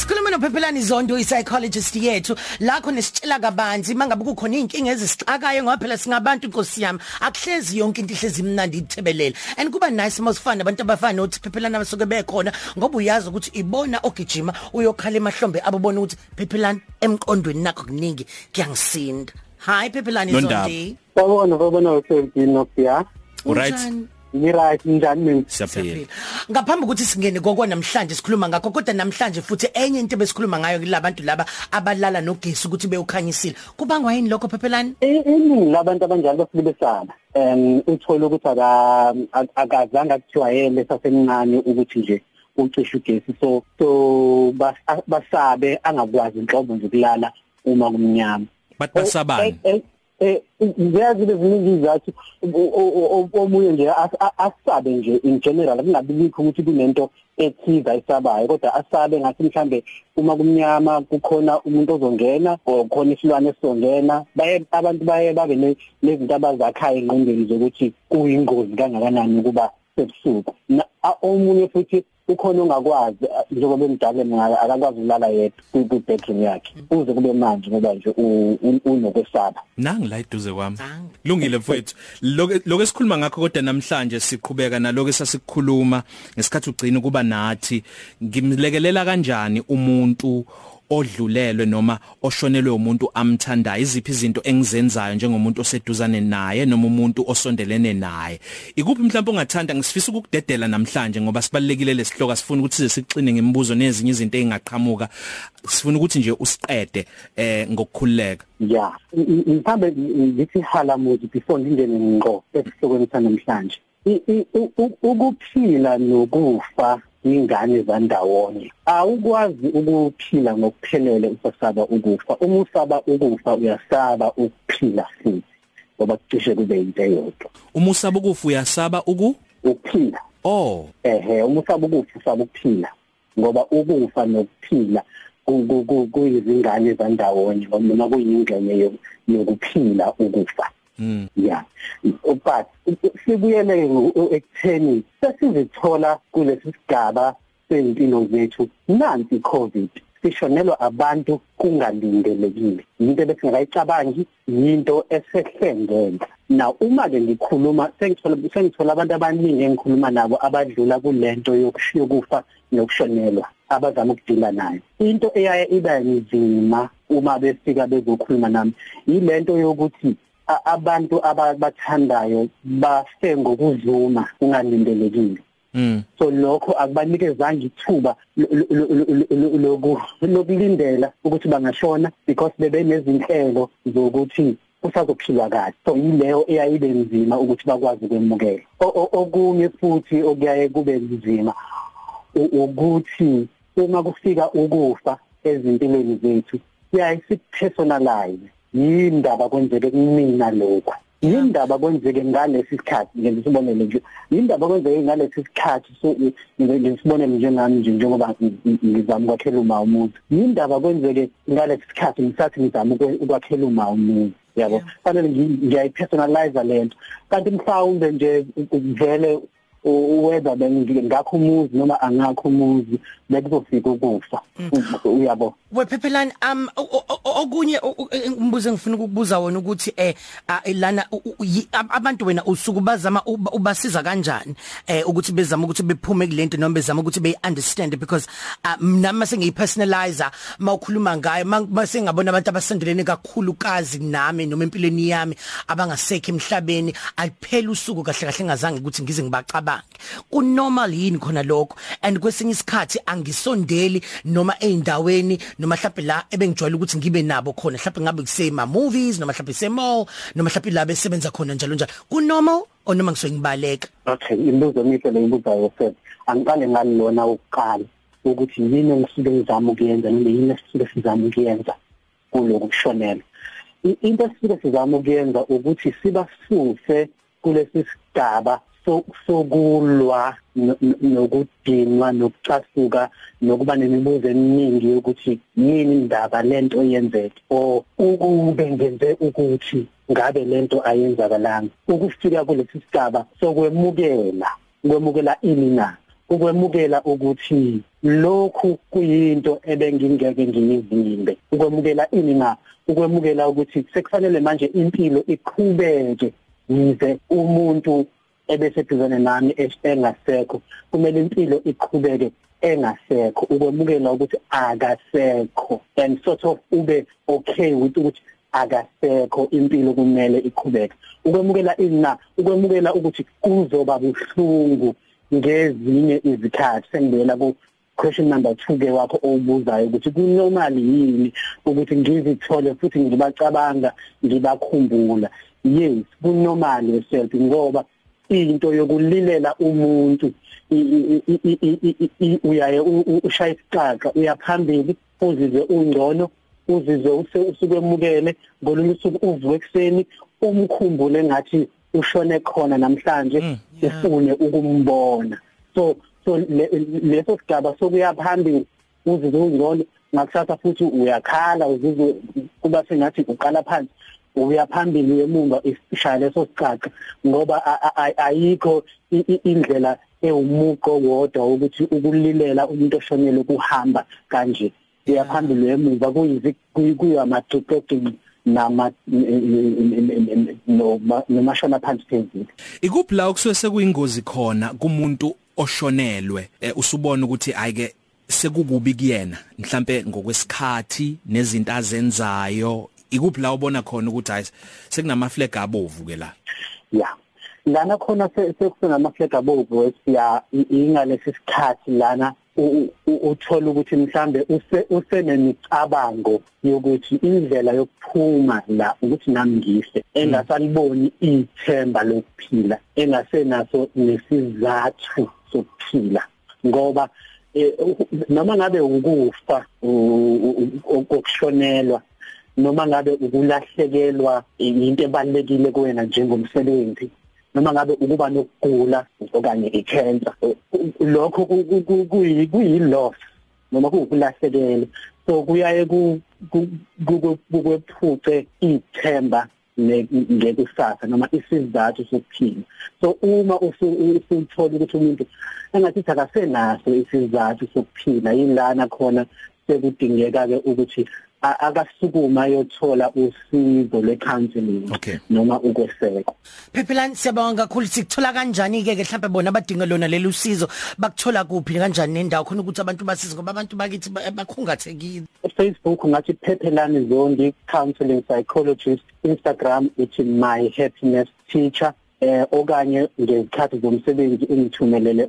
Sikhuluma noPhephelani Zondo i-psychologist yethu. La khona sitshela kabanzi mangabe kukhona inkinga ezisixakayo ngoba phela singabantu inkosi yami. Akuhlezi yonke into ihlezi imnandi ithebelele. And kuba nice masifana abantu abafana nothi Phephelani abasuke bekhona ngoba uyazi ukuthi ibona ogijima uyokhala emahlombe ababona ukuthi Phephelani emqondweni nakho kuningi kuyangisinda. Hi Phephelani Zondi Sawubona sawubona uSelfie Nokia. Alright. Unjani? Ngiright njani mina? Siyaphila. Siyaphila. Ngaphambi ukuthi singene kokho namhlanje sikhuluma ngakho kodwa namhlanje futhi enye into besikhuluma ngayo kulabantu laba abalala nogesi ukuthi bewukhanyisile. Kubangwa yini lokho Phephelani? I- Iningi labantu abanjalo bafike besaba. Um uthola ukuthi aka ak- akazange akujwayele sasemncane ukuthi nje ucishe ugesi so so bas- basabe angakwazi inhlobo nje kulala uma kumnyama. Bathi basabani. Eh, eh, eh ngiyazi leziningi izathu o- o- o- omunye nje as- a- asabe nje in general kungabi bikho ukuthi kunento ethiza isabayo kodwa asabe ngathi mhlambe uma kumnyama kukhona umuntu ozongena or khona isilwane esizongena baye abantu baye babe ne- nezinto abazakhayo engqondweni zokuthi kuyingozi kangakanani ukuba sebusuku. Na- a- omunye futhi ukhona ongakwazi a- njengoba emdala mina akakwazi ukulala yedwa ku- bedroom yakhe uze kube manje ngoba nje u- u- unokwesaba Nangi la eduze kwami. Lungile mfowethu. Lokho lokho esikhuluma ngakho kodwa namhlanje siqhubeka naloko esasikhuluma ngesikhathi ugcina kuba nathi ngimlekelela kanjani umuntu odlulelwe noma oshonelwe umuntu amthandayo iziphi izinto engizenzayo njengomuntu oseduzane naye noma umuntu osondelene naye? Ikuphi mhlawumbe ungathanda ngisifisa ukukudedela namhlanje ngoba sibalekile lesihloka sifuna ukuthi size sixine ngemibuzo nezinye izinto ezingaqhamuka sifuna ukuthi nje usiqede eh ngokukhululeka. Ya mhlambe ngithi halamuzi before ngingene ngqo esihlokweni sanamhlanje. Ukuphila nokufa ingane zandawonye. Awukwazi ukuphila ngokuphelele usasaba ukufa. Uma usaba ukufa uyasaba ukuphila futhi ngoba kucishe kube into eyodwa. Uma usaba ukufa uyasaba uku? Ukuphila. Oh. Ehe uma usaba ukufa usaba ukuphila ngoba ukufa nokuphila ku- ku- ku- kuyizingane zandawonye noma kuyingxenye yo- yokuphila ukufa. Mm. Yeah. But sibuyele ekutheni sesizithola kulesi sigaba sempilo zethu. Nansi covid sishonelwa abantu kungalindelekile. Into ebesingakayicabangi yinto esehlengela na uma ke ngikhuluma sengithola sengithola abantu abaningi engikhuluma nabo abadlula kulento yokufa nokushonelwa abazama ukudila nayo. Into eyaye iba nzima uma befika bezokhuluma nami yilento yokuthi abantu ababathandayo bafe ngokuzuma kungalindelekile. Mm so lokho akubanikezanga ithuba lo- lo- lo- lo- loku- lokulindela ukuthi bangashona because bebenezinhlelo zokuthi kusazophilwa kahle. So yileyo eyayibe nzima ukuthi bakwazi ukwemukela. O- o- okunye futhi okuyaye kube nzima u- ukuthi uma kufika ukufa ezimpilweni zethu siyaye sikupersonalize yindaba kwenzeke kumina lokho yindaba kwenzeke ngalesi sikhathi ngisibonele nje yindaba kwenzeke ngalesi sikhathi so ngisibonele njengami nje njengoba ngizama ukwakhela uma umuntu. Yindaba kwenzeke ngalesi sikhathi ngisathi ngizama ukwe- ukwakhela uma umuntu yabo? Fanele ngi- ngiyayipersonalize lento kanti mhlawumbe nje vele uweza bengakho umuzi noma angakho umuzi bekuzofika ukufa. Uyabo? Wephephelani um o- o- o- okunye o- o- umbuzo engifuna ukukubuza wona ukuthi eh ah, lana u- u- yi- ab- abantu wena usuku bazama uba- ubasiza kanjani eh ukuthi bezama ukuthi bephume kulento noma bezama ukuthi bey understand because ah, mina mase ngiyipersonalizer mawukhuluma ngayo mase ngabona abantu abasondelene kakhulu kazi nami noma empilweni yami abangasekho emhlabeni aliphela usuku kahle kahle ngazange ukuthi ngize ngibacabange kunormal yini khona lokho and kwesinye isikhathi angisondeli noma eindaweni noma mhlawumbe la ebengijwayele ukuthi ngibe nabo khona. Mhlawumbe ngabe kusema movies noma mhlawumbe semall noma mhlawumbe la besebenza khona njalo njalo. Kunormal or noma ngisuke ngibaleka okay imibuzo emihle leyibuzayo sir. Angiqale ngalona ukuqala ukuthi yini engisuke ngizama ukuyenza noma yini esisuke sizama ukuyenza kuloku kushonela I- into esisuke sizama ukuyenza ukuthi sibasuse kulesi sigaba so- sokulwa no- no- nokudinwa nokucasuka nokuba nemibuzo eminingi yokuthi yini indaba lento yenzeke or ukube ngenze ukuthi ngabe lento ayenzakalanga. Ukufika kulesi sigaba sokwemukela kwemukela ini na? Ukwemukela ukuthi lokhu kuyinto ebengingeke ngiyivimbe ukwemukela ini na? Ukwemukela ukuthi sekufanele manje impilo iqhubeke yize umuntu ebeseduzane nami engasekho kumele impilo iqhubeke engasekho ukwemukela ukuthi akasekho and sort of ube okay with ukuthi akasekho impilo kumele iqhubeke. Ukwemukela ina ukwemukela ukuthi kuzoba buhlungu ngezinye izikhathi sengibela ku question number 2 ke wakho obuzayo ukuthi kunormal yini ukuthi ngizithole futhi ngibacabanga ngibakhumbula. Yes kunormal yourself ngoba into yokulilela umuntu. Uyaye ushaya isiqaqa uyaphambili uzizwe ungcono uzizwe usukwemukele ngolunye usuku uvuke ekseni umkhumbule ngathi ushone khona namhlanje mm, ufune ukumbona. So so leso sigaba sokuya phambili uzizwe ungcono ngakusasa futhi uyakhala uzizwe kuba sengathi uqala phansi. Uya phambili emumva ishaya leso sicaca ngoba ayikho indlela ewumuqo wodwa ukuthi ukulilela umuntu oshonele kuhamba kanje. Uya phambili emuva kuyizi kuyamaduqeqi nama nomashona phansi phezulu. Ikuphi la okusuke sekuyingozi khona kumuntu oshonelwe usubona ukuthi ayike sekukubi kuyena mhlambe ngokwesikhathi nezinto azenzayo ikuphi la ubona khona ukuthi hayi sekunama flag abovu ke la? Yeah lana khona sekusena flag abovu esiya ingalesi sikhathi lana uthola ukuthi mhlambe usenemicabango yokuthi indlela yokuphuma la ukuthi nami ngihle engasaliboni ithemba lokuphila engasenaso nesizathu sokuphila. Ngoba noma ngabe ukufa okushonelwa noma ngabe ukulahlekelwa into ebalekile kuwena njengomsebenzi noma ngabe ukuba nokugula okanye icancer. Lokho kuyi kuyi loss noma kuukulahlekelwa so kuyaye kukwephuce ithemba ngekusasa noma isizathu sokuphila. So uma usuthola ukuthi umuntu engathi akasenaso isizathu sokuphila yilana khona sekudingeka ke ukuthi akasukuma ayothola usizo lwecounseling okay. noma ukwesekwa. Phephelani siyabonga kakhulu. Sikuthola kanjani ke ke mhlawumbe bona abadinga lona leli usizo? Bakuthola kuphi? Kanjani nendawo? Khona ukuthi abantu basize ngoba abantu bakithi bakhungathekile. Facebook ngathi Phephelani Zondi counseling psychologist Instagram uthi my happiness teacher eh okanye ngezikhathi zomsebenzi ungithumelele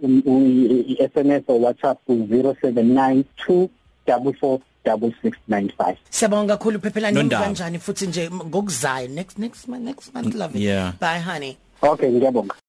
i-SMS or WhatsApp ku 0792 44 6695 Siyabonga kakhulu Phephelani kanjani? Futhi nje ngokuzayo next next month next month love it. Yeah. bye honey. Okay ngiyabonga.